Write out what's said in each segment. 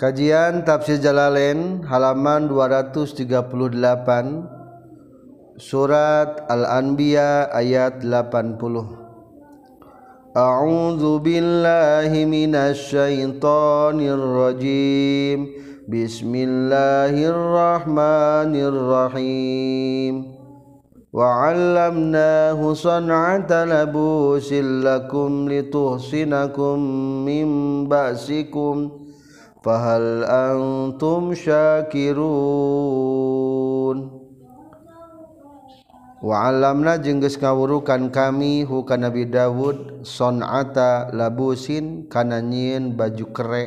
Kajian Tafsir Jalalain halaman 238 Surat Al-Anbiya ayat 80 A'udzu billahi minasy syaithanir rajim Bismillahirrahmanirrahim وعلمناه صنعة لبوس لكم لتحصنكم من بأسكم fahal antum syakirun wa alamna jeung geus ngawurukan kami hu ka Nabi Dawud sonata labusin kana nyieun baju kere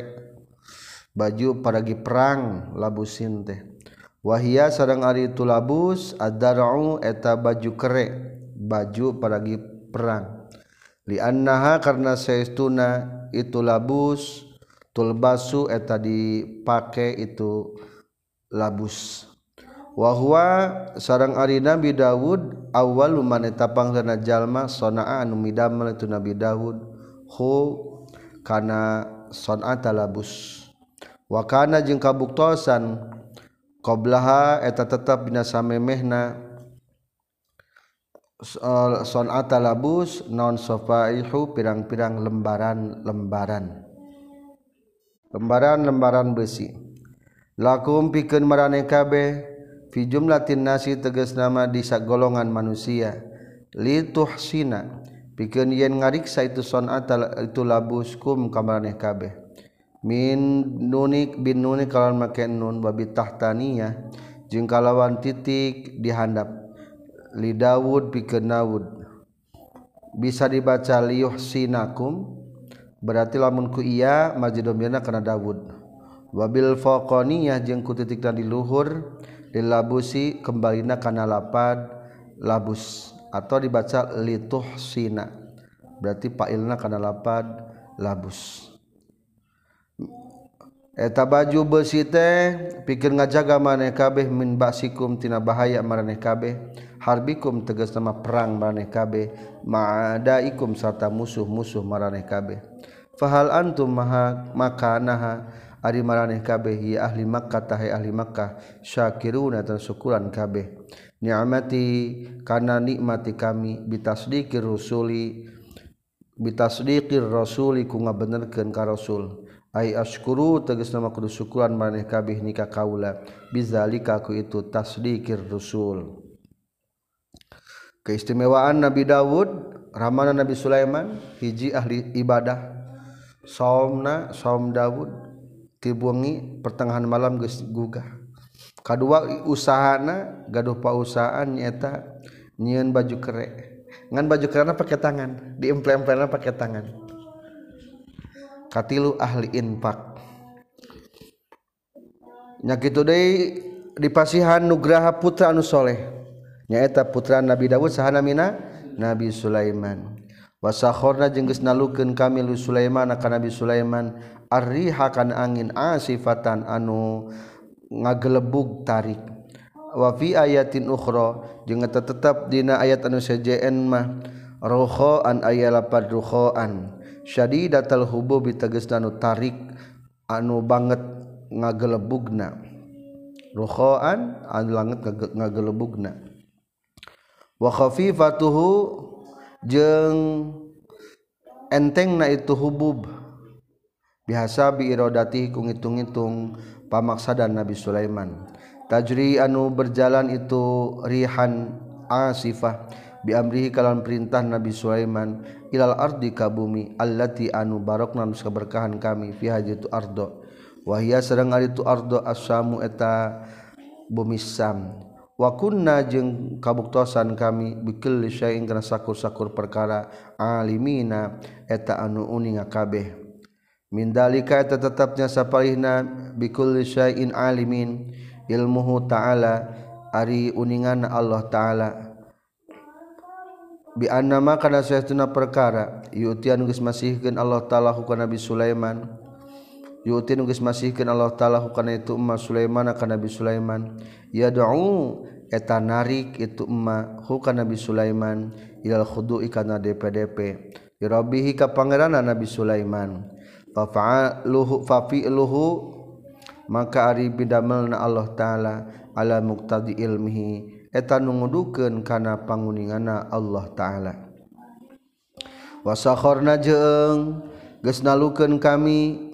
baju paragi perang labusin teh. Wahia sareng ari tu labus adar'u eta baju kere baju paragi perang. Li annaha karna saestuna itu labus tulbasu eta dipake itu labus. Wahwa sarang Ari Nabi Dawud awal maneta dana jalma sonaa anu midamel itu Nabi Dawud. Hu kana sonata labus. Wakana jeung kabuktosan qoblaha eta tetap binasa memehna sonata eh, labus non sofaihu pirang-pirang lembaran-lembaran. lembaran-lembaran besi. Lakum pikeun marane kabeh fi jumlatin nasi tegas nama di sagolongan manusia. Lituhsina pikeun yen ngariksa itu sonata itu labuskum kamarane kabeh. Min nunik bin nunik kalawan make nun babi tahtaniyah jeung kalawan titik dihandap li Dawud pikeun Dawud. Bisa dibaca liyuhsinakum berarti lamunku iya majiddomna karena Dawud. Wabil fokoniyah jengku titik dan di Luhur dilabusi kembali karena lapad labus atau dibaca lituh Sina berarti Pak Ilna karena lapad labus. Eta baju besi teh pikir ngajaga maneh kabeh min basikum tina bahaya maraneh kabeh. Harbikum tegas nama perang maraneh kabeh. Ma'adaikum serta musuh-musuh maraneh kabeh fahal antum maha maka naha ari maraneh kabeh ya ahli Makkah tahe ahli Makkah syakiruna dan syukuran kabeh. Ni'mati kana nikmati kami bitasdiqir rusuli bitasdiqir rasuli ku ngabenerkeun ka rasul. Ai ashkuru tegas nama kudu syukuran maraneh kabeh nikah kaula. Bizalika ku itu tasdiqir rusul. Keistimewaan Nabi Dawud ramana Nabi Sulaiman hiji ahli ibadah. somna som Daud tibungi pertengahan malam geus gugah. Kedua usahana gaduh pausahaan nyata nyian baju kere. Ngan baju kerana pakai tangan diempel-empelna pakai tangan. Katilu ahli infak. Nya kitu deui dipasihan nugraha putra anu soleh. Nyaeta putra Nabi Dawud sahana mina? Nabi Sulaiman. wasahorna jengges nalukeun kami lu Sulaiman ka Nabi Sulaiman arriha kana angin asifatan anu ngagelebug tarik. Wa fi ayatin ukhra jeung eta tetep dina ayat anu sajeen mah ruhan aya lapar ruhan syadidatal hububi tegesna anu tarik anu banget ngagelebugna. Ruhan anu banget ngagelebugna. Wa khafifatuhu jeng enteng na itu hubub. Biasa biirodati ku ngitung-ngitung pamaksadan Nabi Sulaiman. Tajri anu berjalan itu rihan asifah biamrihi kalan perintah Nabi Sulaiman ilal ardi kabumi allati anu barokna nus keberkahan kami fi hajitu ardo. Wahia sareng ari tu ardo asamu eta bumi sam. wakunna jeung kabuktosan kami bikel lisyaing kana sakur-sakur perkara alimina eta anu uning kabeh min dalika eta tetapnya sapalihna bikul lisyain alimin ilmuhu ta'ala ari uningan Allah ta'ala. Bi annama kana saytuna perkara yutian geus masihkeun Allah ta'ala ku Nabi Sulaiman yutin geus masihkeun Allah taala hukana itu umma Sulaiman ka Nabi Sulaiman. Ya da'u eta narik itu umma hukana Nabi Sulaiman. Ilal khudu ikana DPDP rabbihi ka pangeranna Nabi Sulaiman. Fa fa'aluhu fa fi'luhu maka ari bidamelna Allah taala ala muqtadi ilmihi. Eta nu ngudukeun kana panguningana Allah taala. Wasakhorna jeung geus nalukeun kami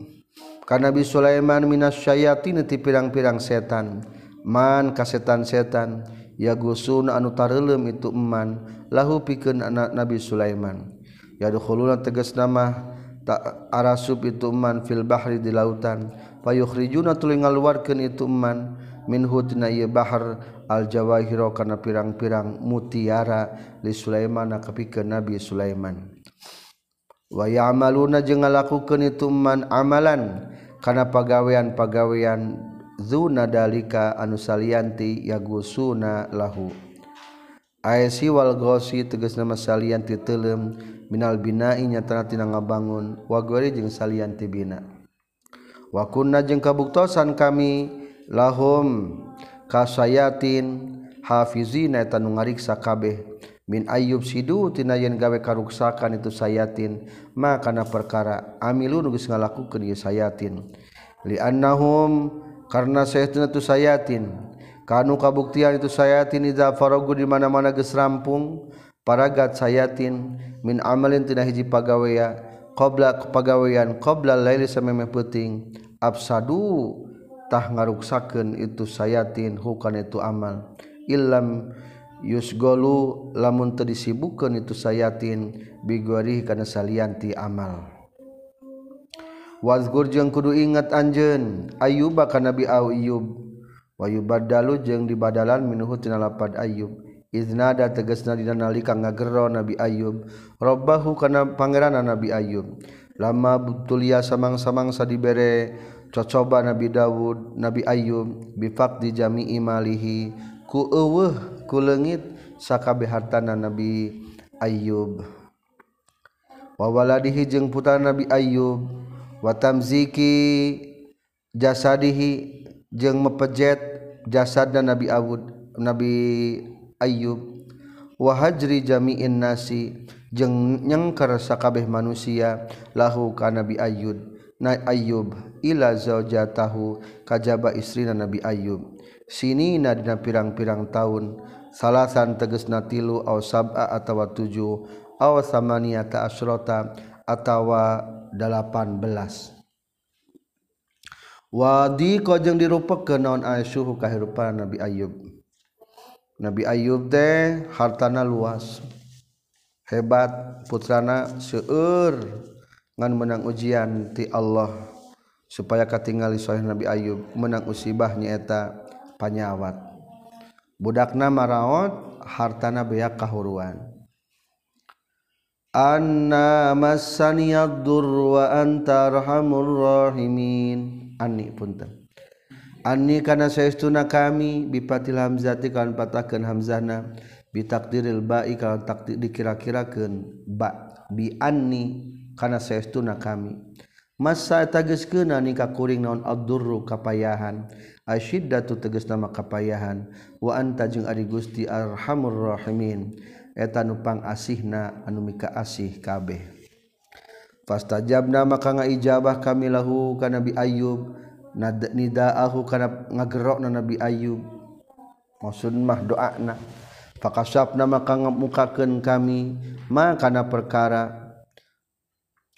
karena Nabi Sulaiman minas syyatin ti pirang-pirang setan. Man kasetan setan ya gusun anu tarelum itu eman lahu pikeun anak Nabi Sulaiman. Ya teges nama tak arasub itu eman fil bahri di lautan. Payuhrijuna tuluy ngaluarkeun itu eman minhu bahar al jawahiro kana pirang-pirang mutiara li Sulaiman kapikeun Nabi Sulaiman. waya amaluna jeung ngalakukeun itu man amalan. Kana pagawean-pagawean zuna dalika anu salianti yagusuna lahu. Aisi wal gosi tegas nama salianti telem minal binai nyatana tina ngabangun. Wa gori jeung salianti bina. Wa kunna jeung kabuktosan kami lahum kasayatin hafizina eta nu ngariksa kabeh. min ayub sidu tina yen gawe karuksakan itu sayatin ma kana perkara amilun geus ngalakukeun ieu sayatin. Li annahum karna sayatin itu sayatin. Kanu kabuktian itu sayatin idza faragu di mana-mana geus rampung paragat sayatin. Min amalin tina hiji pagawean qabla pagawean qabla laili sameme peuting absadu tah ngaruksakeun itu sayatin hukana itu amal. Illam Yusgolu lamun teu disibukkeun itu sayatin bigori kana salianti amal. Wazgur jeung kudu ingat anjeun Ayuba ka Nabi Ayub wayubadalu jeung dibadalan minuhu tina lapad Ayub iznada tegasna dina nalika ngagero Nabi Ayub robbahu kana pangeranna Nabi Ayub lama butulia samang-samangsa dibere cocoba Nabi Dawud Nabi Ayub bifaq di jami'i malihi. Ku eueuh kulengit sakabeh hartana Nabi Ayub wawaladihi jeung putra Nabi Ayub watamziki jasadihi jeung mepejet jasad dan Nabi Awud Nabi Ayub wahajri jami'in nasi jeung nyengker sakabeh manusia lahu ka Nabi Ayub na Ayub ila zaujatahu kajaba istrina Nabi Ayub sini nadina pirang-pirang tahun salasan tegesna tilu aw sab'a atawa tujuh aw samaniyata asyrota atawa delapan belas. Wadi kojeng dirupa ke naon asyuhu kahirupan Nabi Ayub. Nabi Ayub teh hartana luas. Hebat putrana seueur ngan menang ujian ti Allah supaya katingali sahih Nabi Ayub. Menang usibah nyaeta panyawat. budakna maraot hartana beak kahuruan. Anna masaniyad dur wa anta arhamur rahimin. Anni punten. Anni kana saestuna kami bipatil hamzati kan patahkeun hamzahna bitakdiril ba'i kan takdir dikira-kirakeun ba bi anni kana saestuna kami. masa tagis kena nikah kuring naon abdurru kapayahan. Asyiddatu teges nama kapayahan. Wa anta jeung ari Gusti arhamur rahimin. Eta nupang asihna anu mika asih kabeh fastajabna maka ngaijabah kami lahu ka Nabi Ayub. Nidaahu kana ngagerokna Nabi Ayub. Maksud mah doana. Fakasapna maka ngamukakeun kami. Maka kana perkara.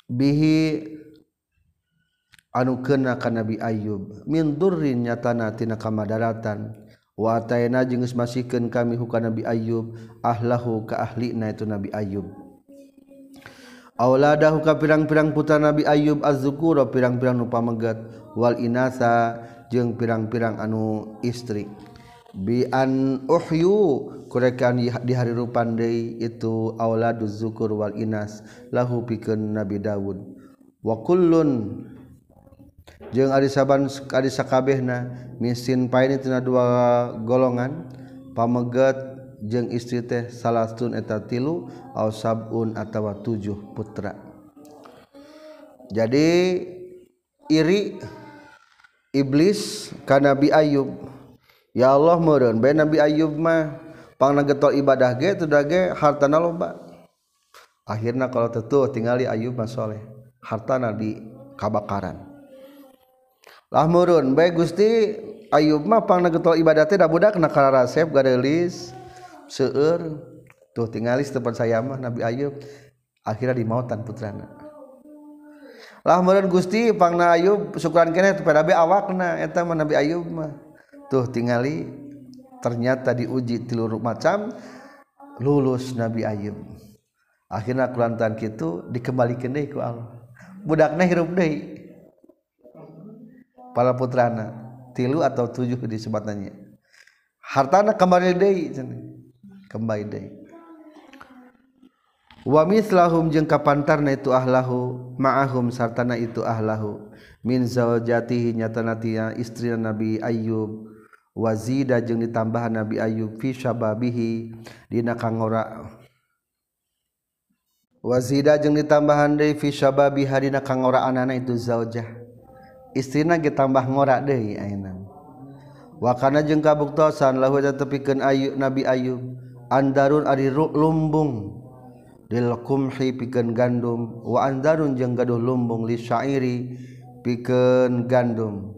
Bihi anu kena ka Nabi Ayub min durrin nyatana tina kamadaratan wa ataina jeung geus masikeun kami huka Nabi Ayub ahlahu ka ahlina itu Nabi Ayub auladahu ka pirang-pirang putra Nabi Ayub azzukura pirang-pirang nu pamegat. Wal inasa jeung pirang-pirang anu istri. Bi an uhyu kurekan di hari rupan deui itu auladuz zukur wal inas. Lahu pikeun Nabi Daud. Wa kullun jeung ari saban ari misin paini tina dua golongan. Pamegat jeung istri teh salatun eta tilu aw sabun atawa tujuh putra. Jadi iri iblis ka Nabi Ayub. Ya Allah meureun bae Nabi Ayub mah pangna getol ibadah ge teu ge hartana loba. Akhirna kalau tetuh tingali Ayub mah saleh hartana di kabakaran lahmurun baik Gusti Ayub mah pang getol ibadah dah da budak na kararasep garelis seueur. Tuh tinggalis tempat saya mah Nabi Ayub. Akhirnya dimautan putrana. Lah murun Gusti pangna Ayub syukuran kene pada be awakna eta mah Nabi Ayub mah. Tuh tingali ternyata diuji tilu macam lulus Nabi Ayub. Akhirnya kulantan gitu dikembalikan deh ku Allah. Budakna hirup deh. Para putrana tilu atau tujuh disebutannya hartana kembali deh kembali deh wa mislahum jeung kapantarna itu ahlahu ma'ahum sartana itu ahlahu. Min zaujatihi nyatana tia istri Nabi Ayub wazida jeung ditambahan Nabi Ayub fi syababihi dina kangora. Wazida jeung ditambahan deui fi syababiha dina kangora anana itu zaujah istina tambah ngorak deh wakana jeng kabuktosan lahu tepikan ayub nabi ayub andarun ari lumbung dil kumhi pikeun gandum wa andarun jeung gaduh lumbung li syairi pikeun gandum.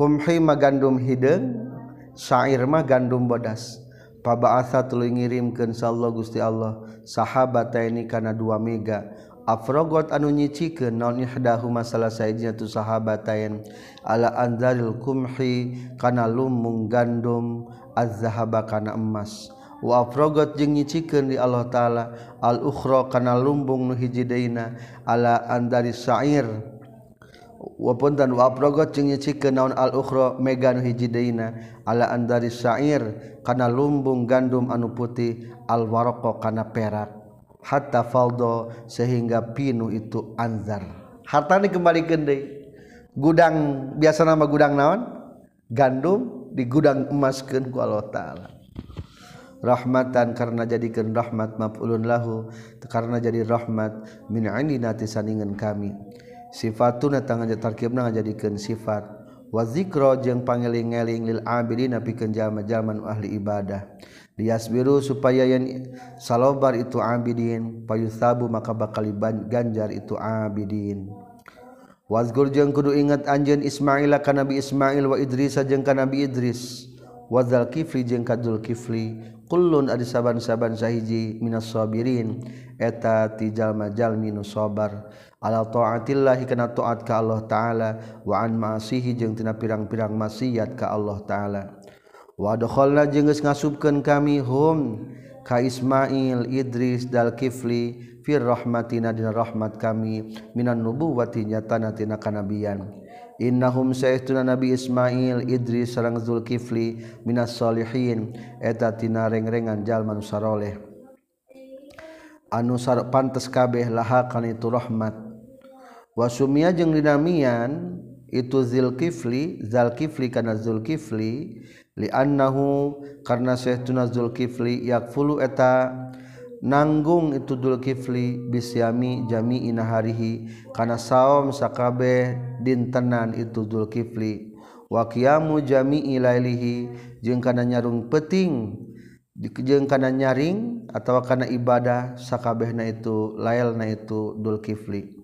Kumhi ma gandum hideung syair mah gandum bodas. Paba'atha tuluy ngirimkeun sallallahu Gusti Allah sahabat ini kana dua mega afrogot anu nyiciken ihdahu masalah sayajinya tu sahabatayan? Ala anzaril kumhi kana lumung gandum az-zahaba kana emas. Wa afrogot jeung nyicikeun di Allah taala al ukhra kana lumbung nu hiji deuna ala andari sa'ir. Wa punten wa afrogot jeung nyicikeun naon al ukhra mega nu hiji deuna ala andari sa'ir kana lumbung gandum anu putih al waraqa kana perak. hatta faldo sehingga pinu itu anzar. Harta dikembalikan deh. Gudang biasa nama gudang naon? Gandum di gudang emaskeun ku Allah taala. Rahmatan karena jadikan rahmat maf'ulun lahu karena jadi rahmat min indina tisaningan kami. Sifatuna tangan tarkibna ngajadikeun sifat. Wa zikra jeung pangeling-eling lil abidina pikeun jalma-jalma ahli ibadah. lias biru supaya yang salobar itu abidin payusabu maka bakal ganjar itu abidin. Wazgur jeng kudu ingat anjeun Ismail ka Nabi Ismail wa Idris jeung ka Nabi Idris. Wazal Kifli jeng kadul Kifli kullun ari saban-saban sahiji minas sabirin. Eta tijal majal minus sabar. Ala taatillahi kana taat ka Allah taala. Wa an ma'asihi jeng tina pirang-pirang maksiat ka Allah taala. Wadoholna jenges ngasubken kami hum ka Ismail Idris dal Kifli fir rahmatina dina rahmat kami minan nubuwati nyatana tina kanabian. Innahum sayyiduna Nabi Ismail Idris sareng Zulkifli minas solihin eta tina rengrengan jalma nu saroleh anu sar pantes kabeh laha kana itu rahmat. Wasumia jeung dinamian itu Zulkifli Zulkifli kana Zulkifli liannahu karena Syekhuna Zulkifli yakfulu eta nanggung itu Dulkifli bisyami jami'i naharihi kana saum sakabeh dintenan itu Zulkifli. Wa qiyamu jami'i lailihi jeung kana nyarung peting jeung kana nyaring atawa kana ibadah sakabehna itu lailna itu Dulkifli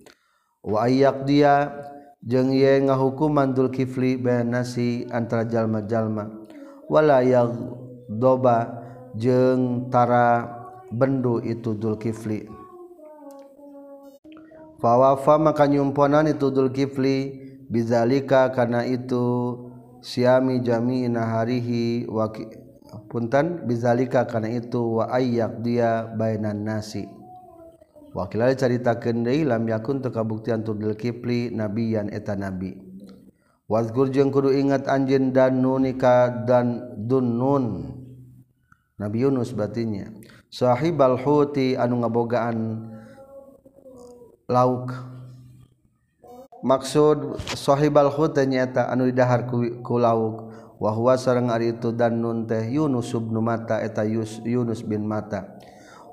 wa ayyak dia jeung ye ngahukuman Dulkifli bainasi antara jalma-jalma. Wala doba jengtara bendu itu Dzulkifli. Fawafa maka nyumponan itu Dzulkifli bizzalika karena itu siami Jami harihi waki puntan bizzalika karena itu wayak dia baian nasi. Wakil carita Kende lam yakun kekabuktian Dzulkifli nabiyan eta nabi Wagur jeung kudu ingat anjin dan nunika dan dunun Nabi Yunus batinya Sahibal huti anu ngabogaan lauk. Maksud Sahibal huti nyata anu didahar ku, ku lauk. Wahwa sareng ari itu dan nun teh Yunus subnu mata eta Yunus bin mata.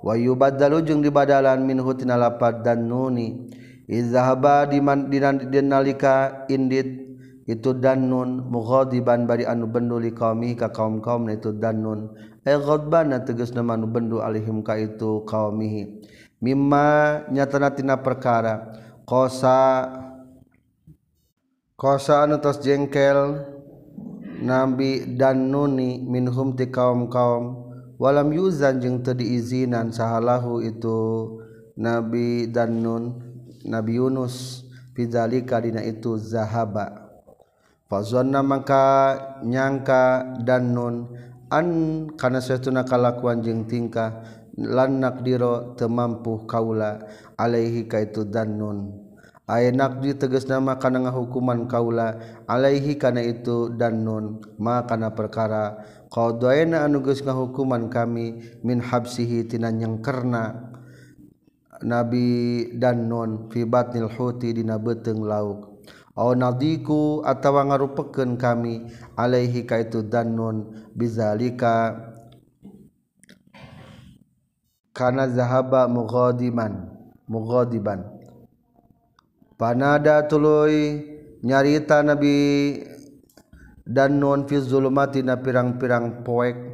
Wa yubaddalu jeung dibadalan min hutina lapad dan nuni. Izahaba diman dinalika indit itu danun mughadiban bari anu bendu li qaumi ka kaum-kaum itu danun ay ghadbana tegasna manu bendu alihim ka itu qaumihi mimma nyatana tina perkara. Qasa kosaan atas jengkel nabi dan nuni minhum ti kaum kaum. Walam yuzan jeung teu diizinan sahalahu itu nabi dan nun nabi Yunus. Fidzalika dina itu zahaba fazonna maka nyangka dan nun. An kana satuna kalakuan jeung tingkah lan nakdiro teu mampu kaula alaihi kaitu dan nun. Aya nakdi teges nama kana hukuman kaula alaihi kana itu dan nun. Ma kana perkara qadaina anu geus ngahukuman kami min habsihi yang karena nabi dan nun fi nilhuti huti dina beteng lauk. nadiku atawa ngarupeken kami alaihi kaitu danun bizalika. Kana zahaba mughadiman mughadiban. Panada tuluy nyarita nabi danun fi zulumati na pirang-pirang poek.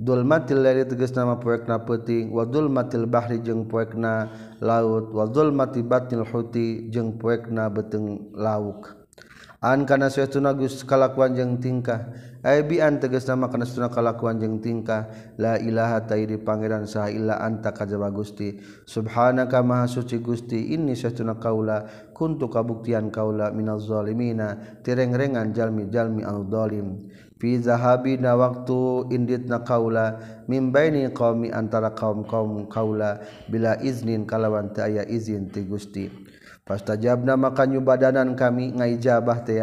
Dulmatil dari teges nama poekna peting wadul matil bahri jeung poekna laut wadul mati batil huti jeung poekna beteng lauk. An kana suatuna gus kalakuan jeung tingkah? Ai bi an teges nama kana suatuna kalakuan jeung tingkah? La ilaha tairi pangeran saha illa anta kajaba gusti. Subhanaka maha suci gusti inni suatuna kaula kuntu kabuktian kaula minaz zalimina tireng-rengan jalmi-jalmi al zalim fi zahabi na waktu indit na kaula mimbaini kaumi antara kaum kaum kaula bila iznin kalawan teu aya izin ti Gusti. Fastajabna maka nyubadanan kami ngaijabah teh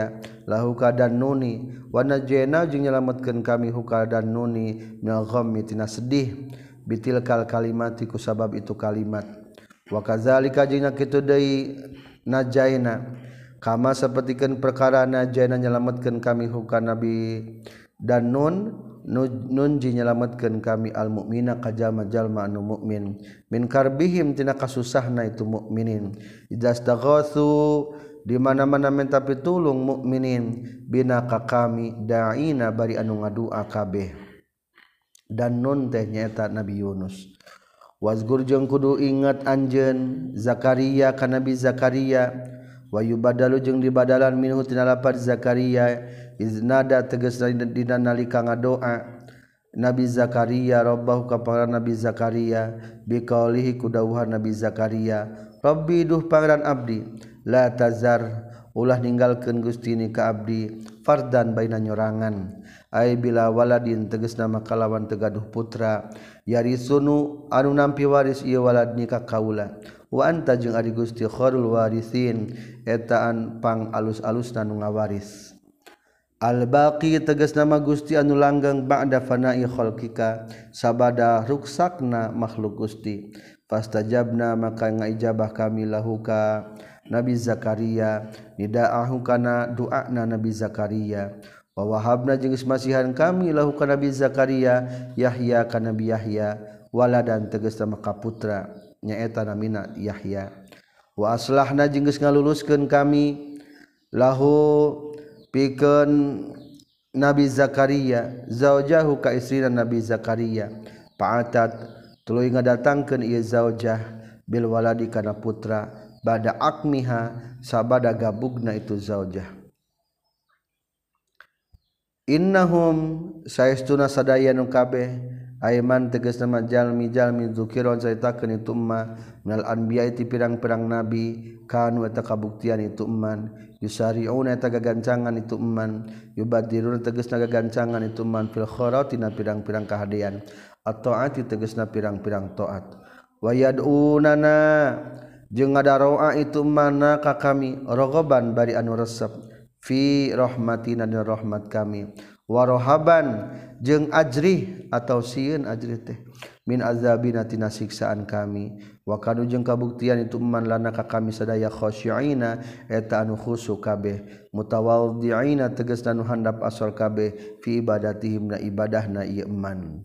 lahuka dan nuni wa jena jeung nyelametkeun kami hukal dan nuni minal ghammi tina sedih. Bitil kal kalimat ku sabab itu kalimat. Wa kadzalika jeung kitu deui najaina kama sepertikan perkara najana nyelamatkan kami hukum nabi dan nun nunji nyelamatkan kami al mukmina kajama jalma anu mukmin min karbihim tina kasusahna itu mukminin idastaghathu di mana-mana minta pitulung mukminin bina ka kami daina bari anu ngadua kabeh. Dan nun teh nyaeta nabi Yunus. Wazgur jeung kudu ingat anjeun Zakaria ka nabi Zakaria. wa badalu jeung dibadalan minhutinapat Zakaria iznada teges dina nalika ngadoa Nabi Zakaria robbahu kepada Nabi Zakaria biqaulihi kudawuhan Nabi Zakaria Rabbi duh pangeran abdi la tazar ulah ninggalkeun Gusti ni ka abdi fardan baina nyorangan ai bila waladin teges nama kalawan tegaduh putra yarisunu anu nampi waris ieu walad ni ka kaula wa anta jeung ari Gusti khairul warisin etaanpang alus-alus dan nu ngawaris. Al-baqi tegas nama Gusti anu langgang ba'da fana'i khalqika sabada ruksakna makhluk Gusti. Fastajabna maka ngaijabah kami lahuka Nabi Zakaria. Nida'ahu kana doa'na Nabi Zakaria. Wa wahabna jeung masihan kami lahuka Nabi Zakaria Yahya kana Nabi Yahya. Waladan tegas nama kaputra nyaeta namina Yahya. wa aslahna jeung geus ngaluluskeun kami. Lahu pikeun Nabi Zakaria zaujahu ka istrina Nabi Zakaria. Fa'atat tuluy ngadatangkeun ieu zaujah bil waladi kana putra bada akmiha sabada gabugna itu zaujah. Innahum saestuna sadaya nu kabeh Ayman teges nama jalmijalmi zukiron ceritakeun itu ma minal anbiya ti pirang-pirang nabi kanu eta kabuktian itu man yusariuna eta gagancangan itu man yubadirun tegesna gagancangan itu man fil kharatina pirang-pirang kahadean. At-taati tegesna pirang-pirang taat. Wa yad'unana jeung ngadaroa itu mana ka kami rogoban bari anu resep. Fi rahmatina dan rahmat kami. warohaban jeung ajrih atau siun ajrih teh. Min azabinatina siksaan kami. Wakanu jeung kabuktian itu man lana ka kami sadaya khosyaina eta anu khusu kabeh. Mutawaddiina tegas anu handap asal kabeh fi ibadatihim na ibadahna ieu man.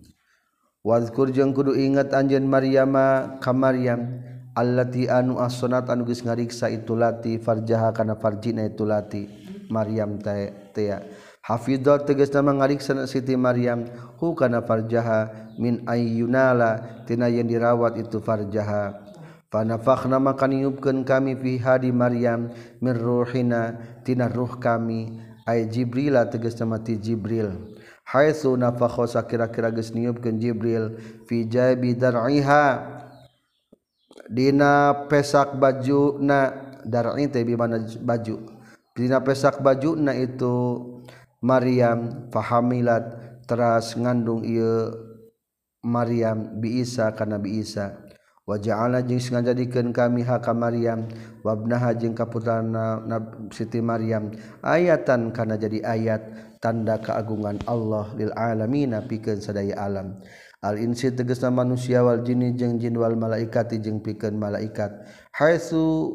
Wazkur jeung kudu ingat anjeun maryama ka maryam allati anu as-sunat anu geus ngariksa itu lati farjaha kana farjina itu lati. Maryam teh Hafidhah tegas nama ngariksan Siti Maryam hukana farjaha min ayyunala tina yang dirawat itu farjaha. Panafakna makanniupkan kami pihadi Maryam mirruhinatina ruh kami. Ay Jibrila teges mati Jibril. Haisu nafakhosa kira-kira geus niupkeun Jibril fi jaibi dar'iha. Dina pesak baju na dar'i teh bi mana baju. Dina pesak baju na itu Maryam fahamilat teras ngandung ieu Maryam bi Isa kana biisa. Wa ja'ala jeung ngajadikeun kami ha ka Maryam wabnaha jeung kaputrana Siti Maryam ayatan kana jadi ayat tanda keagungan Allah lil alamin pikeun sadaya alam. Al insi tegasna manusia wal jinni jeung jin wal malaikati jeung pikeun malaikat. Haitsu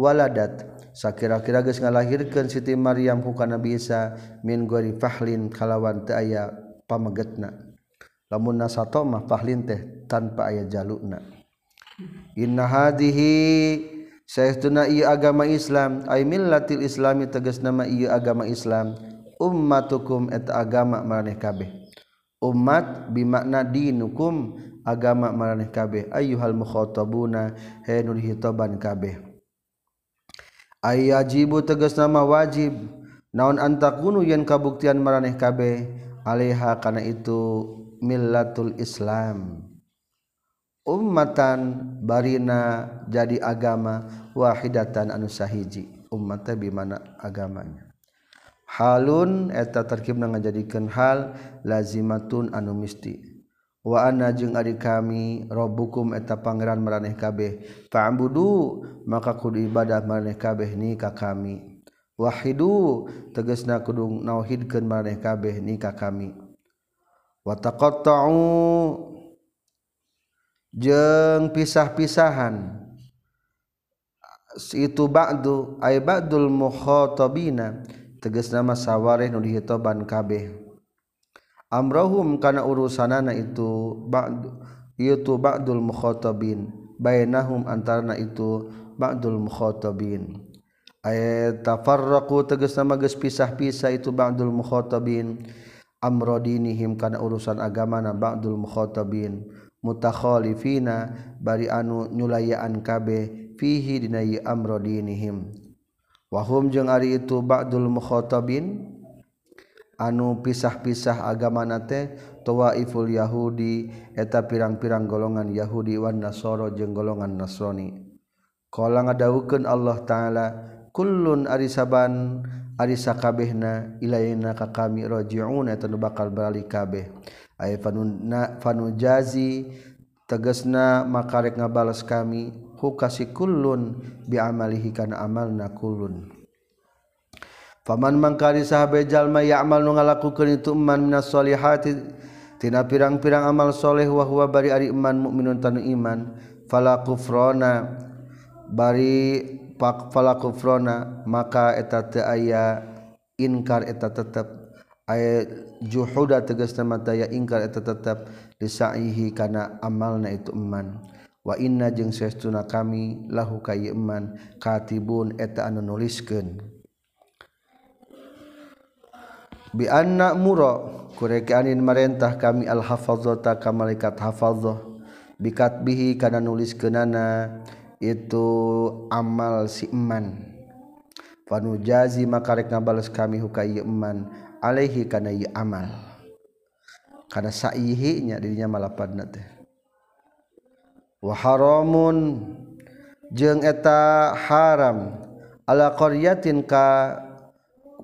waladat sakira-kira geus ngalahirkeun Siti Maryam ku kana bisa min gori fahlin kalawan teu aya pamegetna. Lamun nasato mah fahlin teh tanpa aya jalukna. Inna hadhihi Saestuna ieu agama Islam ay millatil islami tegas nama ieu agama Islam ummatukum et agama maraneh kabeh. Umat bimakna dinukum agama maraneh kabeh. Ayyuhal mukhatabuna henul hitaban kabeh. ayajibu tegas nama wajib. Naon antakunu yen kabuktian maraneh kabeh? Alaiha kana itu millatul islam. Ummatan barina jadi agama wahidatan anu sahiji. Ummata bimana agamanya. Halun eta terkib ngajadikeun hal lazimatun anu misti. Waana jeung ari kami rabbukum eta pangeran maraneh kabeh. Fa'budu maka kudu ibadah maraneh kabeh ni ka kami. Wahidu tegasna kudu nauhidkeun maraneh kabeh ni ka kami. Wa taqatta'u jeung pisah-pisahan. Itu ba'du ay ba'dul mukhatabina tegasna masaware nu dihitoban kabeh. amrohum kana urusanana itu ba'du itu ba'dul mukhatabin. Bainahum antarna itu ba'dul mukhatabin. Ayat tafarraqu tegas nama geus pisah-pisah itu ba'dul mukhatabin. Amradinihim kana urusan agamana ba'dul mukhatabin. Mutakhalifina bari anu nyulayaan kabeh fihi dina amradinihim. Wahum jeung ari itu ba'dul mukhatabin anu pisah-pisah agamana teh tawaiful Yahudi eta pirang-pirang golongan Yahudi wan Nasoro jeung golongan Nasrani. Kala ngadawukeun Allah taala kullun ari saban ari sakabehna ilaina ka kami rajiun eta nu bakal balik kabeh. Ay fanunna fanujazi tegasna makarek ngabales kami hukasi kullun bi amalihi kana amalna kullun. Paman mangkari ya amal nu ngalakukeun itu man minas solihati tina pirang-pirang amal soleh wa huwa bari ari iman mukminun tanu iman. Fala kufrona bari pak fala kufrona maka eta teu aya inkar eta tetep. Aya juhuda tegas mata ya ingkar eta tetep. Disaihi kana amalna itu iman wa inna jeung sestuna kami lahu ka iman katibun eta anu nuliskeun. bi anna muro kureke anin marentah kami al hafazata ka malaikat hafazah. Bikat bihi kana nulis kenana itu amal si iman panu jazi maka rek ngabales kami huka ieu iman alaihi kana ieu amal. Kana saihi nya dirinya malapadna teh. Wa haramun jeung eta haram. Ala qaryatin ka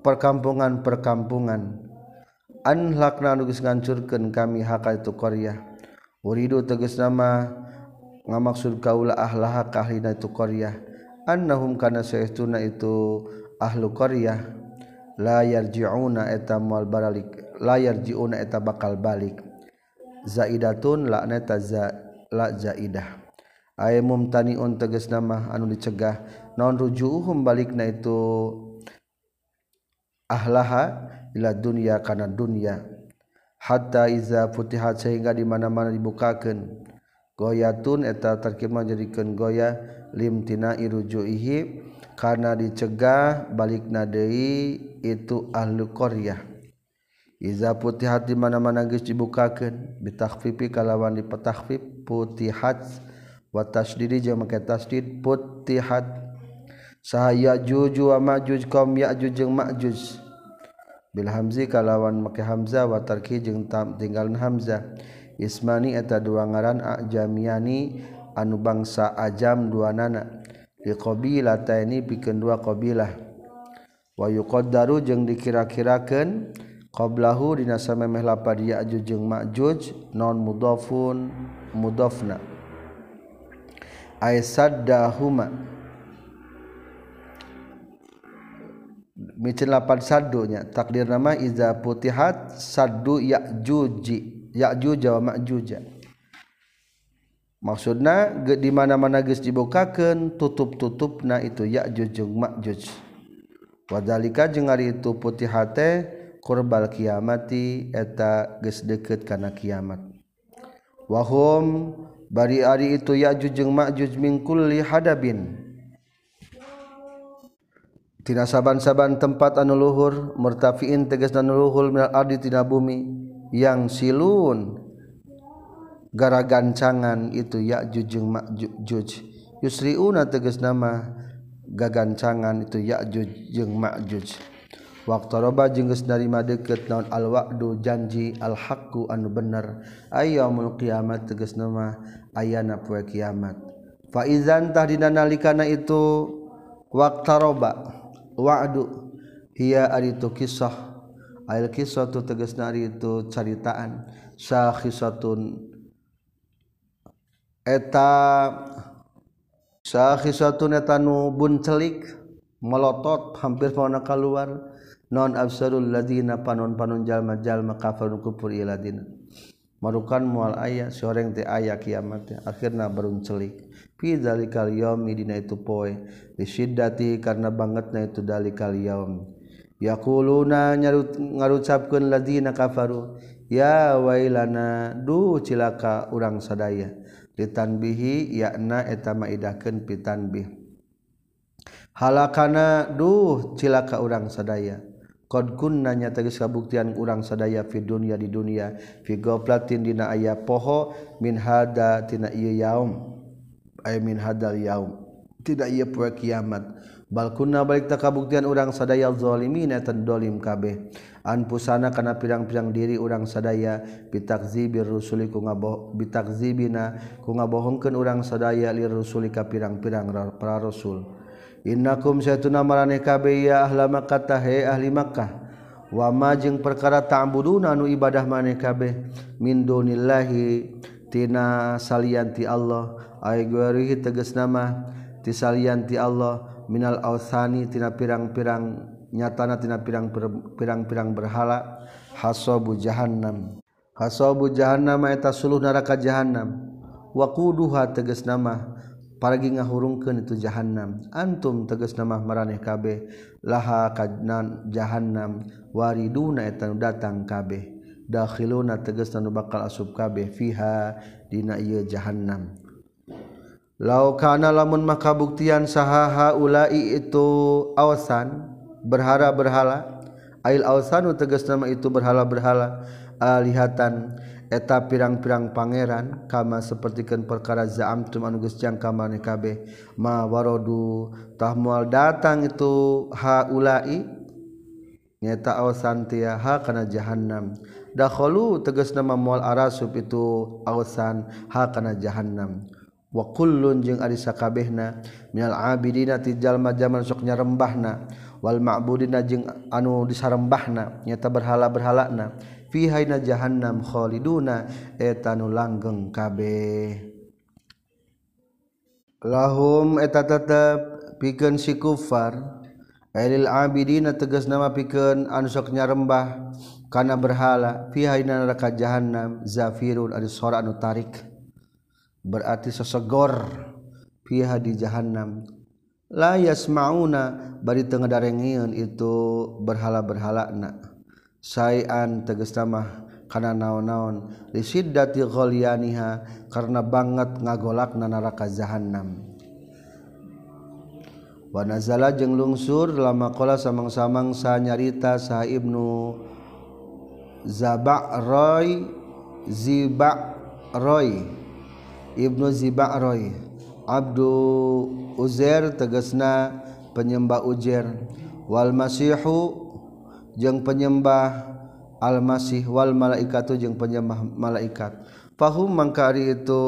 perkampungan-perkampungan. Anlakna nugus ngancurkan kami haka itu Korea. Uridu tegas nama ngamaksud kaula ahlaha kahlina itu Korea. Annahum kana saytuna itu ahlu Korea. Layar jiuna eta mal baralik layar jiuna eta bakal balik. Zaidatun laknata za la zaidah. Ay mumtaniun tegas nama anu dicegah. Non rujuhum balikna itu ahlaha ila dunya kana dunya hatta iza futihat sehingga di mana-mana dibukakeun goyatun eta terkima jadikeun goya limtina irujuihi karena dicegah balik nadei itu ahlu qaryah. Iza futihat di mana-mana geus dibukakeun bitakhfifi kalawan dipetakfif futihat. Wa tasdidi jeung make tasdid futihat. sahaya juju wa ma'juj kaum ya'juj jeung ma'juj bil hamzi kalawan make hamzah wa tarki jeung tam tinggalan hamzah. Ismani eta dua ngaran ajamiani anu bangsa ajam dua nana. Li qabilataini pikeun dua qabilah. Wa yuqaddaru jeung dikira-kirakeun qablahu dina samemeh lapad ya'juj jeung ma'juj non mudhafun mudhafna. Aisadahuma micin lapan sadunya takdir nama iza putihat sadu ya'juji. Ya'juj wa ma'juja maksudna di mana-mana geus dibukakeun tutup-tutupna itu ya'juj jeung ma'juj. Wadzalika jeung ari itu putihate qurbal kiamati eta geus deukeut kana kiamat. Wahum bari ari itu ya'juj jeung ma'juj min kulli hadabin. Tina saban-saban tempat anu luhur murtafiin tegas dan luhur minal ardi tina bumi yang silun. Gara gancangan itu ya'juj jeung ma'juj yusriuna tegas nama gagancangan itu ya'juj jeung ma'juj waqtaraba jeung geus narima deukeut naon al wa'du janji al haqqu anu bener. Ayyamul qiyamat tegas nama ayana poe kiamat. Fa idzan tahdina nalikana itu waqtaraba wa'du. Hiya ari itu kisah. Ail kisah tu tegasna ari itu caritaan. Sakhisatun. Eta sakhisatun eta nu buncelik melotot hampir pawana keluar non absarul ladina panon-panon jalma-jalma kafir kufur iladina marukan mual ayah soreng teh ayah kiamat akhirnya beruncelik fi dalikal yaumi dina itu poe. Disiddati karena bangetna itu dalikal yaum. Yaquluna nyarut ngarucapkeun ladina kafaru ya wailana duh cilaka urang sadaya. Litanbihi yakna eta maidakeun pitanbih halakana duh cilaka urang sadaya. kunnya tagis kabuktian urang sadaya fi dunia di dunia figoplatin dina aya poho min hada tina ieu yaum. Ay min hadal yaum. Tidak iya poe kiamat. Bal kunna balik tak kabuktian urang sadaya zalimin tan dolim kabeh. An pusana kana pirang-pirang diri urang sadaya bitakzibir rusuli ku ngaboh bitakzibina ku ngabohongkeun urang sadaya lir rusuli ka pirang-pirang para rasul Innakum saytuna marane kabeh ya ahli Makkah tahe ahli Makkah. Wa jeung perkara ta'buduna nu ibadah maneh kabeh min dunillahi tina salianti Allah. Ay guarihi tegas nama ti salianti Allah. Minal authani tina pirang-pirang nyatana tina pirang pirang-pirang berhala. Hasabu jahannam. Hasabu jahannam eta suluh neraka jahannam. Wa quduha tegas nama. paragi ngahurungkeun itu jahannam. Antum tegas nama maraneh kabeh. Laha kadnan jahannam wariduna eta datang kabeh. Dakhiluna tegas nu bakal asub kabeh. Fiha dina ieu jahannam. Lau kana lamun maka buktian sahaha ulai itu awasan berhala berhala ail awsanu tegas nama itu berhala berhala alihatan eta pirang-pirang Pangeran kama sepertikan perkara zaamtum anuges jangka kabeh. Ma warodu tah moal datang itu haulai nyata awsantia ha kana jahannam. Dakhalu tegas nama moal arasub itu awsan ha kana jahannam. Wa kullun jeung ari sakabehna minal abidina ti jalma jaman sok nyarembahna. Wal ma'budina jeung anu disarembahna nyata berhala-berhalana fihaina jahannam khaliduna eta nu langgeng kabeh. Lahum eta tetep pikeun si kufar Ailil abidina tegas nama pikeun anu sok nyarembah kana berhala fihaina neraka jahannam zafirun anu sora anu tarik. Berarti sesegor fiha di jahannam. La yasmauna bari teu ngadarengieun itu berhala-berhala na sayan tegestamah karena naon-naon. Risiddatiholianiha karena banget ngagolak na neraka jahanam Wanazala jeung lungsur lama kola samang-samang sa nyarita sa ibnu Zaba'roy Ziba'roy. Ibnu Ziba'roy. Abdu Uzair tegasna penyembah Uzair. Wal Masihu jeung penyembah almasih Wal malaikatu jeung penyembah malaikat. Pahum mangkari itu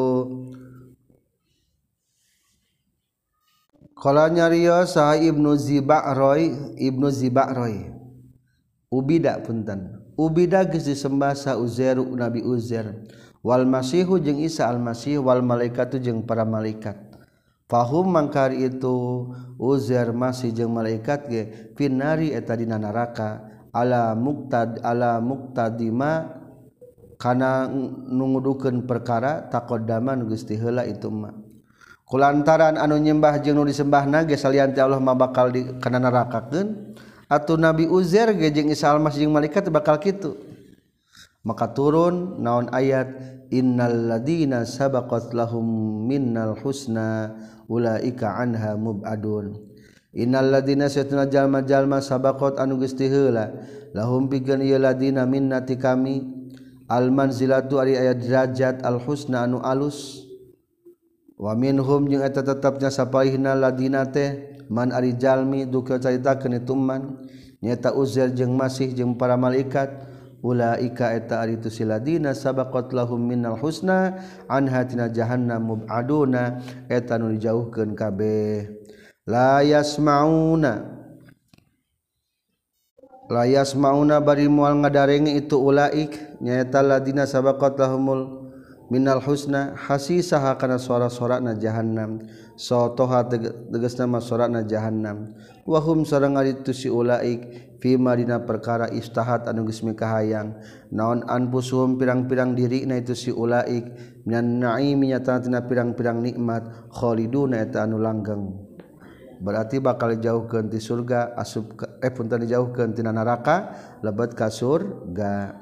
kalanya Rio sah Ibnu Zibakroy Ibnu Zibakroy Ubida punten. Ubida geus disembah sa Uzer Nabi Uzer wal masihu jeung Isa al-masih wal malaikatu jeung para malaikat. Fahum mangkar itu uzer masih jeung malaikat ge finari eta dina neraka ala muktad ala muktadima kana nungudukeun perkara taqaddaman Gusti heula itu mah. Kulantaran anu nyembah jeung nu disembah nage salian ti Allah mah bakal di kana nerakakeun atuh Nabi Uzair ge jeung Isa Almas jeung malaikat bakal kitu. Maka turun naon ayat innal ladina sabaqat lahum minnal husna ulaika anha mubadun. Innaladina setuna jalma-jalma sabakot anu gesti heula lahum pikeun ieu ladina minnati kami. Almanzilatu ari aya derajat alhusna anu alus. Wa minhum jeung eta tetepna sapaihna ladina teh man ari jalmi duka caritakeun itu man. Nyata Uzair jeung Masih jeung para malaikat ulaika eta ari tu siladina sabaqat lahum minnal husna an hatina jahannam mubaduna. Eta nu dijauhkeun kabeh. layas mauna layas mauna bari mual ngadarenge itu ulaik nyaeta ladina sabaqat lahumul minal husna hasisaha kana suara-suarana jahannam. Sotoha tegasna ma suarana jahannam. Wahum sareng aritu si ulaik fi marina perkara istahat anu geus mikahayang. Naon anfusuhum pirang-pirang diri na itu si ulaik minan naimi nyata tina pirang-pirang nikmat khaliduna eta anu langgeng. berarti bakal jauh keti surga asub ke, eh punten jauh ketina neraka lebet ka surga.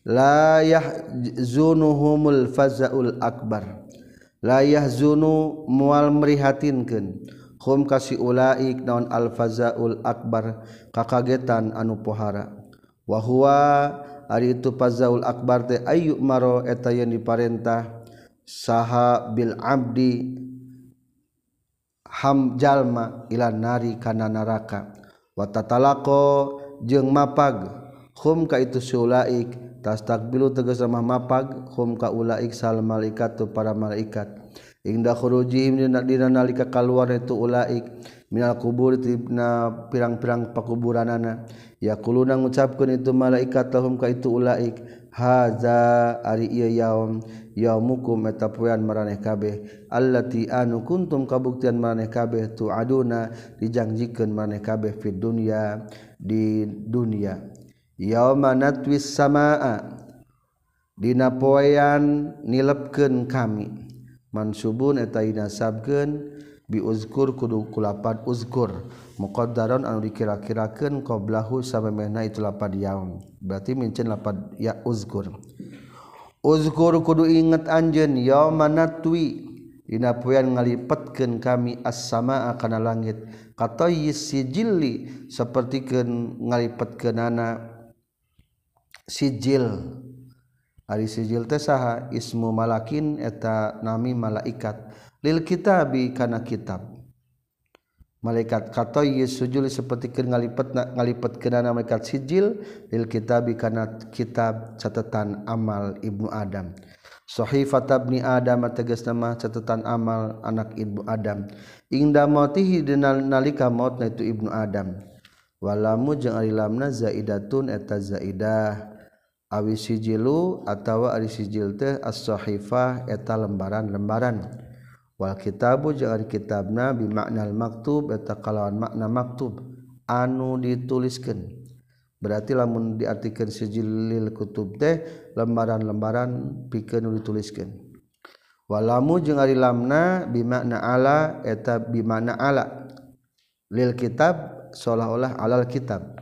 Layah zunuhumul fazaul akbar. Layah zunu mual merihatinkan hum kasi ulaik naon al fazaul akbar kakagetan anu pohara. Wahwa ari itu fazaul akbar teh ayu maro eta yang diparentah saha bil abdi hamjallma ilan nari kana naraka. Watatalako jeung mapag hum ka itu sulaik tas takbilu tegas sama mapag hum ka ulaik sal tu para malaikat. Indah khurujihim dina dina nalika kaluar itu ulaik minal kubur tibna pirang-pirang pakuburanan. ya kuluna ngucapkeun itu malaikat lahum ka itu ulaik. haza ari yaum yaumukum eta poean maraneh kabeh. Allati anu kuntum kabuktian maraneh kabeh tu aduna dijanjikeun maraneh kabeh fid dunya di dunya yauma natwis samaa dina poean nilepkeun kami. Mansubun eta dinasabkeun biuzkur kudu kulapan uzkur muqaddaron anu dikira-kirakeun qablahu samemehna itu lapad yaum. Berarti mincen lapad ya uzkur uzkur kudu inget anjeun yauma natwi. Dina poean ngalipetkeun kami as-samaa kana langit. Katayyis sijilli sapertikeun ngalipetkeunana sijil ari sijil teh saha ismu malakin eta nami malaikat. Lil kitab kana kitab. Malaikat kata sujud seperti ngalipet ngalipet kenana malaikat sijil. Lil kitab kana kitab catatan amal ibnu Adam. Sahifat abni Adam tegas nama catatan amal anak ibu Adam. Ingda mautihi dinal nalika mautna itu ibnu Adam. Walamu jeung ari lamna zaidatun eta zaidah. Awi sijilu atawa ari sijil teh as-sahifah eta lembaran-lembaran wal kitabu jangan kitabna bimaknal maktub eta kalawan makna maktub. Anu dituliskeun. Berarti lamun diartikeun sijilil kutub teh lembaran-lembaran pikeun dituliskeun. Walamu jeung ari lamna bimakna ala eta bimakna ala. Lil kitab seolah-olah alal kitab.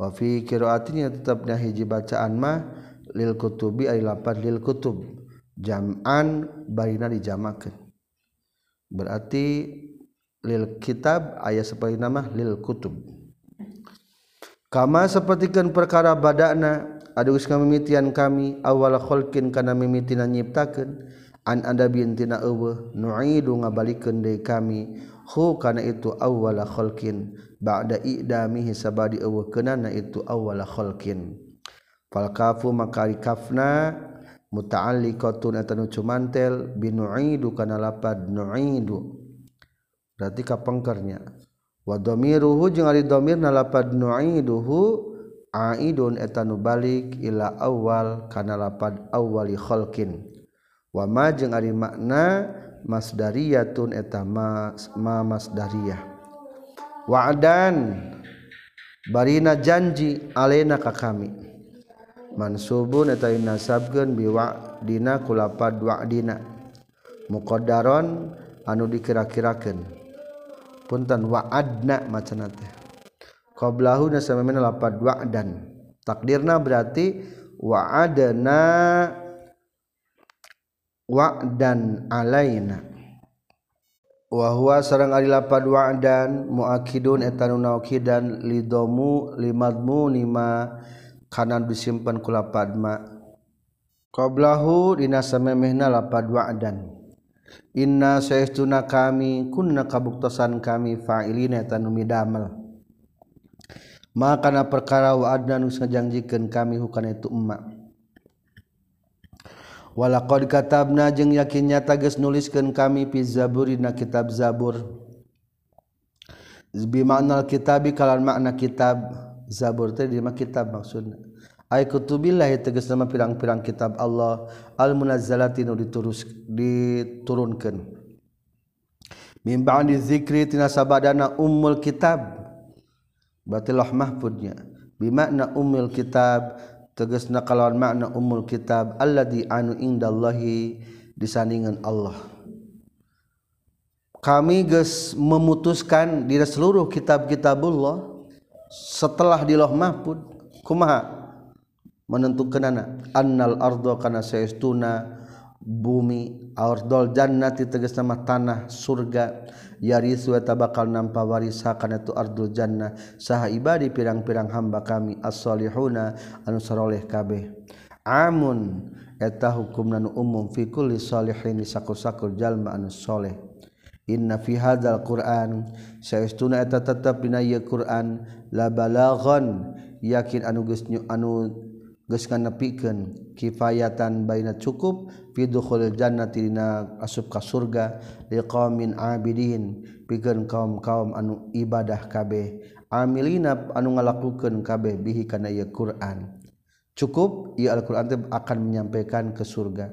Wa fi qiraatin tetapna hiji bacaan mah lil kutubi ari lapan lil kutub. Jam'an barina dijamakeun. berarti lil kitab ayat seperti nama lil kutub. Kama sepertikan perkara badana adugus kami mimitian kami awal kholkin kana mimitina nyiptakeun an anda bintina eueuh nu'idu ngabalikeun deui kami hu kana itu awal kholkin ba'da idamihi sabadi eueuh kenana itu awal kholkin fal kafu maka kafna muta'alliqatun eta nu cumantel binu'idu kana lapad nu'idu. Berarti kapengkernya wa dhamiruhu jeung ari dhamirna lapad nu'iduhu aidun eta nu balik ila awal kana lapad awwali khalqin. Wa ma jeung ari makna masdariyatun eta ma, ma masdariyah. Wa'dan barina janji alena ka kami. mansubun eta nasabkeun biwa dina kulapad wa dina. Muqaddaron anu dikira-kirakeun. Punten wa'adna macenah teh. Qablahu nasamamina lapad wa'dan takdirna berarti wa'adna wa'dan alaina. Wahwa sarang ari lapad wa'dan muakidun eta nu naukidan lidomu limadmu nima kana disimpen ku lapadma qablahu dina samemehna lapad wa'dan inna saestuna kami kunna kabuktasan kami fa'ilina tanu midamel maka kana perkara wa'adna nu ngajangjikeun kami hukana itu umma walaqad katabna jeung yakin nyata geus nuliskeun kami fi zabur dina kitab zabur. Bi makna kitabi kalan makna kitab. Zabur tadi di kitab maksudnya. Ay kutubillah tegas nama pirang-pirang kitab Allah. Al munazzalati nu diturus diturunkan min ba'di zikri tina sabadana ummul kitab. Berarti loh mahfudnya. Bimakna ummul kitab teges nakalawan makna umul kitab. Allah di anu indallahi disandingan Allah. Kami guys memutuskan di seluruh kitab-kitabullah setelah di loh mahfud kumaha? Menentukan anak annal ardo kana seestuna bumi ardol jannati tegas nama tanah surga yarisu eta bakal nampa warisa kana tu ardul jannah saha ibadi pirang-pirang hamba kami as-solihuna anu saroleh kabeh. Amun eta hukumna umum fi kulli salihin sakur-sakur jalma anu soleh. Inna fi hadzal Qur'an. Saestuna eta tetep dina ieu Qur'an. La balaghan yakin anu geus anu geus kanepikeun kifayatan baina cukup fi dukhulil jannati dina asup ka surga liqaumin abidin pikeun kaum-kaum anu ibadah kabeh. Amilina anu ngalakukeun kabeh bihi kana ieu Qur'an. Cukup ieu Al-Qur'an teh akan menyampaikan ke surga.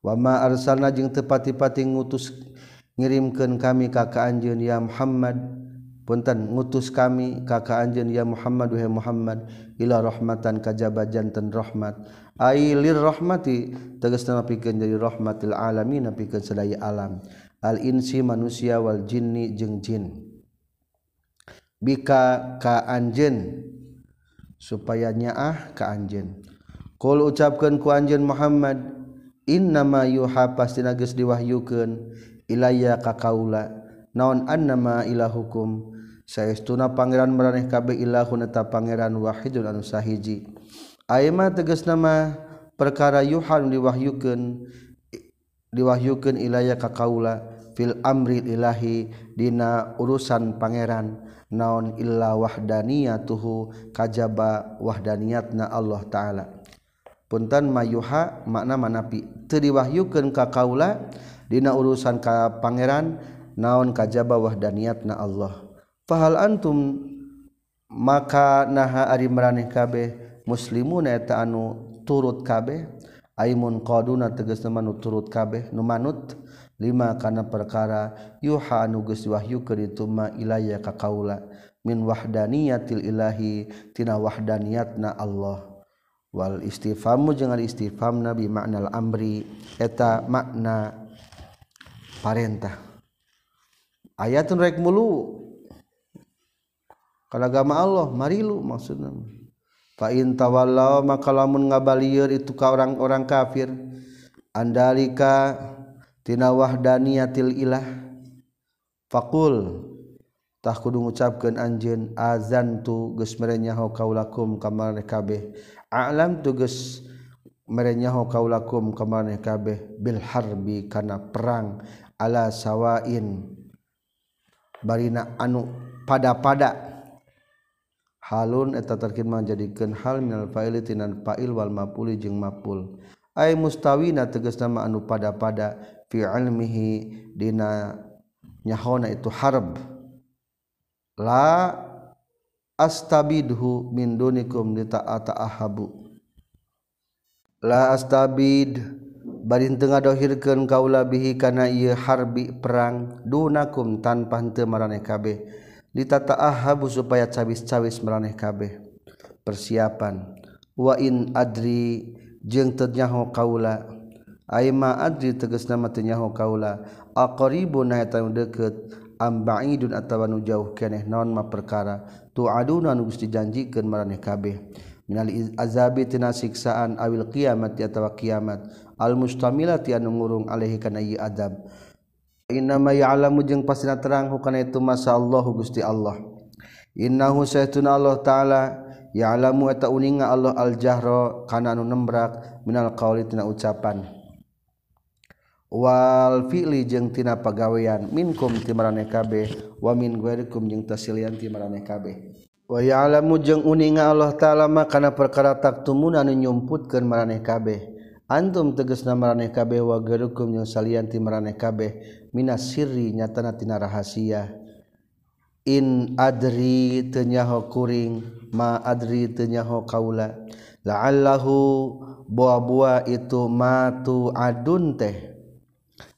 Wa ma arsalna jeung tepati-pati ngutus ngirimkeun kami ka ka anjeun ya Muhammad. Punten ngutus kami ka ka anjeun ya Muhammad wahai Muhammad. Ila rahmatan kajaba janten rahmat. Lirrahmati tegas nama pikan jadi rahmatil alamin pikan sedaya alam. Al insi manusia wal jinni jeung jin. Bika ka anjen supaya nyaah ka anjen kul ucapkan ku anjen Muhammad innama yuha pasti geus diwahyukeun ilayya ka kaula naon annama ilahukum? Saestuna Pangeran maraneh kabeh ilahuneta Pangeran wahidun anu sahiji. Aima tegas nama perkara Yuhan diwahyukeun diwahyukeun ilaya ka kaula fil amri ilahi dina urusan pangeran. Naon illa wahdaniyatuhu kajaba wahdaniyatna Allah taala. Punten mayuha makna manapi. Teu diwahyukeun ka kaula Dina urusan ka Pangeran naon kajaba wahdaniat na Allah. Fahal antum maka naha ari maraneh kabeh muslimun eta anu turut kabeh? Aimun qaduna tegas manu turut kabeh nu manut? Lima kana perkara yuha anu geus diwahyukeun itu ma ilayya ka kaula. Min wahdaniyatil ilahi tina wahdaniyatna Allah. Wal istifhamu jeung al istifham nabi maknal amri eta makna parentah ayatun rek mulu. Kalagama Allah marilu maksudna fa in tawallaw maka lamun ngabalieur itu ka orang-orang kafir. Andalika tina wahdaniyatil ilah. Faqul tah kudu ngucapkeun anjeun azan tu geus mere nyaho kaulakum kamane kabeh. Alam tu geus mere nyaho kaulakum kamane kabeh. Bil harbi kana perang. ala sawain. Barina anu pada-pada. Halun eta terkin menjadikan hal minal fa'ili tinan fa'il wal mafuli jeung maful. Ay mustawina tegas nama anu pada-pada. Fi ilmihi dina nyahona itu harb. La astabidhu min dunikum ditaata ahabu. La astabid barin tengah dohirkan kaula bihi kana ieu harbi perang dunakum tanpa henteu maraneh kabeh. Litata'ahabu supaya cawis-cawis maraneh kabeh. Persiapan. Wa in adri jeung teu nyaho kaula aima adri tegasna nama teu nyaho kaula aqribun eta deukeut am ba'idun atawa nu jauh keneh naon mah perkara. Tu aduna nu geus dijanjikeun maraneh kabeh. minal azabi tina siksaan awil kiamat ya tawa kiamat. Al mustamila tian ngurung alaihi kana ieu adab. Innama ya'lamu jeung pasina terang hukana itu masa Allah Gusti Allah. Innahu saytuna Allah taala ya'lamu eta uninga Allah al jahra kana anu nembrak minal qauli tina ucapan. Wal fi'li jeung tina pagawean minkum ti maraneh kabeh wa min ghairikum jeung tasilian ti maraneh kabeh. Wayalamu jeung uninga Allah ta'alama kana perkara taktumun anu nyumputkeun maraneh kabeh. Antum tegesna maraneh kabeh wa gerukum yang salian ti maraneh kabeh minas sirri nyatana tina rahasia. In adri tenyaho kuring ma adri tenyaho kaula. La'allahu buah-buah itu matu adun teh.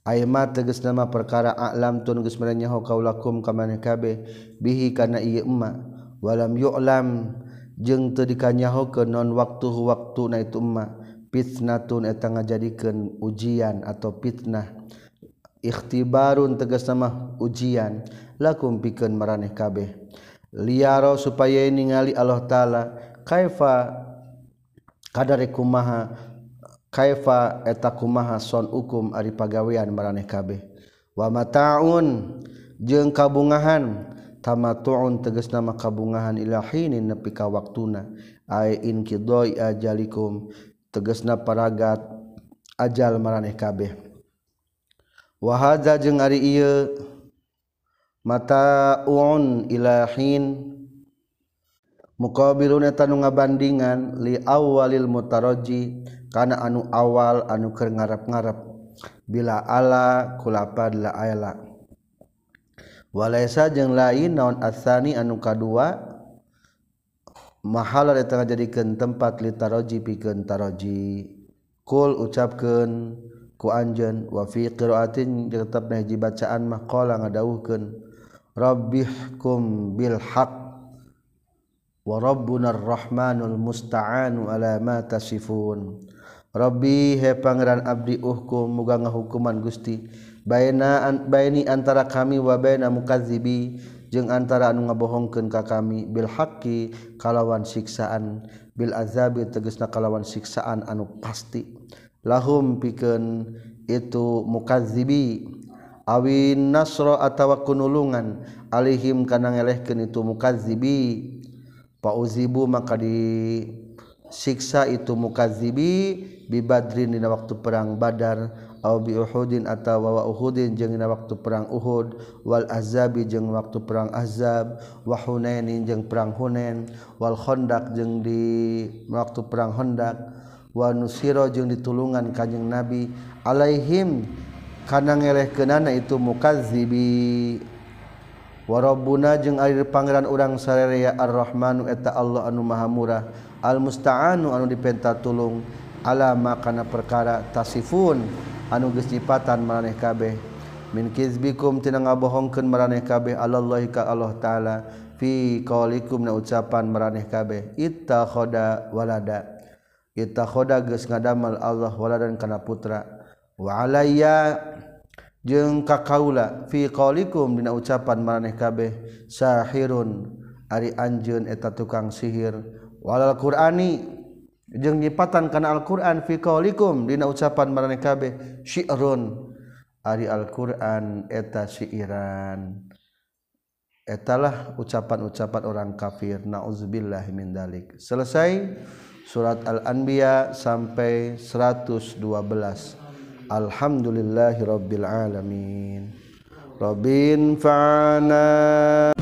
Aima tegas nama perkara a'lam tun geus maraneh kaulakum ka maneh kabeh bihi kana ieu emak walam yu'lam. Jeung teu dikanyaho ke non waktu waktu na itu ma fitnatun eta ngajadikeun ujian atau fitnah. Ikhtibarun tegas nama ujian. Lakum pikeun maraneh kabeh. Liaro supaya ningali Allah taala. Kaifa kadare kumaha? Kaifa eta kumaha son ukum ari pagawean maraneh kabeh? Wa mataun. Jeung kabungahan. tamatuun teges nama kabungahan ilahinin nepi ka waktuna. Ay inqidai ajalikum tegesna paragat ajal maraneh kabeh. Wa hadza jeung ari ieu mataun ilahin muqabilun eta nu ngabandingan li awalil mutaraji kana anu awal anu keur ngarep-ngarep bila ala kulapa la ala walaisa jeung lain naon asani anu kadua? Mahal di tengah jadikan tempat litaroji pikeun taroji. Kul ucapkeun ku anjeun wa fi qiraatin tetep hiji bacaan mah qala ngadawuhkeun rabbihkum bil haqq wa rabbuna rahmanul musta'anu ala ma tasifun. Rabbi he pangeran abdi uhkum muga ngahukuman gusti. baina baini antara kami wa baina mukadzibi jeung antara anu ngabohongkeun ka kami bil haqqi kalawan siksaan bil azabi tegasna kalawan siksaan anu pasti. Lahum pikeun itu mukadzibi awin nasra atawa kunulungan alihim kana ngelehkeun itu mukadzibi. Pauzibu maka di siksa itu mukadzibi bi badrin dina waktu perang badar Uhudin atau wawa uhudin jeng na waktu perang uhud Wal azabi jeung waktu perang azab wahunainin jeung perang hunen Wal Hondak jeung di waktu perang Hondak Wanusiro jeung ditulungan kanjeng nabi Alaihim karena ngeleh kenana itu mukazibi warobuna jeung air pangeran urang sarerea ar-rahmanu eta Allah anu maha murah al mustaanu anu dipenta tulung alama kana perkara tasifun. anu geus nyipatan maraneh kabeh. Min kizbikum tina ngabohongkeun maraneh kabeh. Allah ka Allah taala. Fi qaulikum na ucapan maraneh kabeh. Ittakhadha walada. Ittakhadha geus ngadamal Allah waladan kana putra. Wa alayya jeung ka kaula fi qaulikum dina ucapan maraneh kabeh. Sahirun ari anjeun eta tukang sihir. Walal qur'ani jeung nyipatan kana Al-Qur'an fi qaulikum dina ucapan maraneh kabeh syi'run. Ari Al-Qur'an eta syairan etalah ucapan-ucapan orang kafir nauzubillah min dalik. Selesai surat al-anbiya sampai 112 alhamdulillahirabbil alamin. Rabbin fa'ana.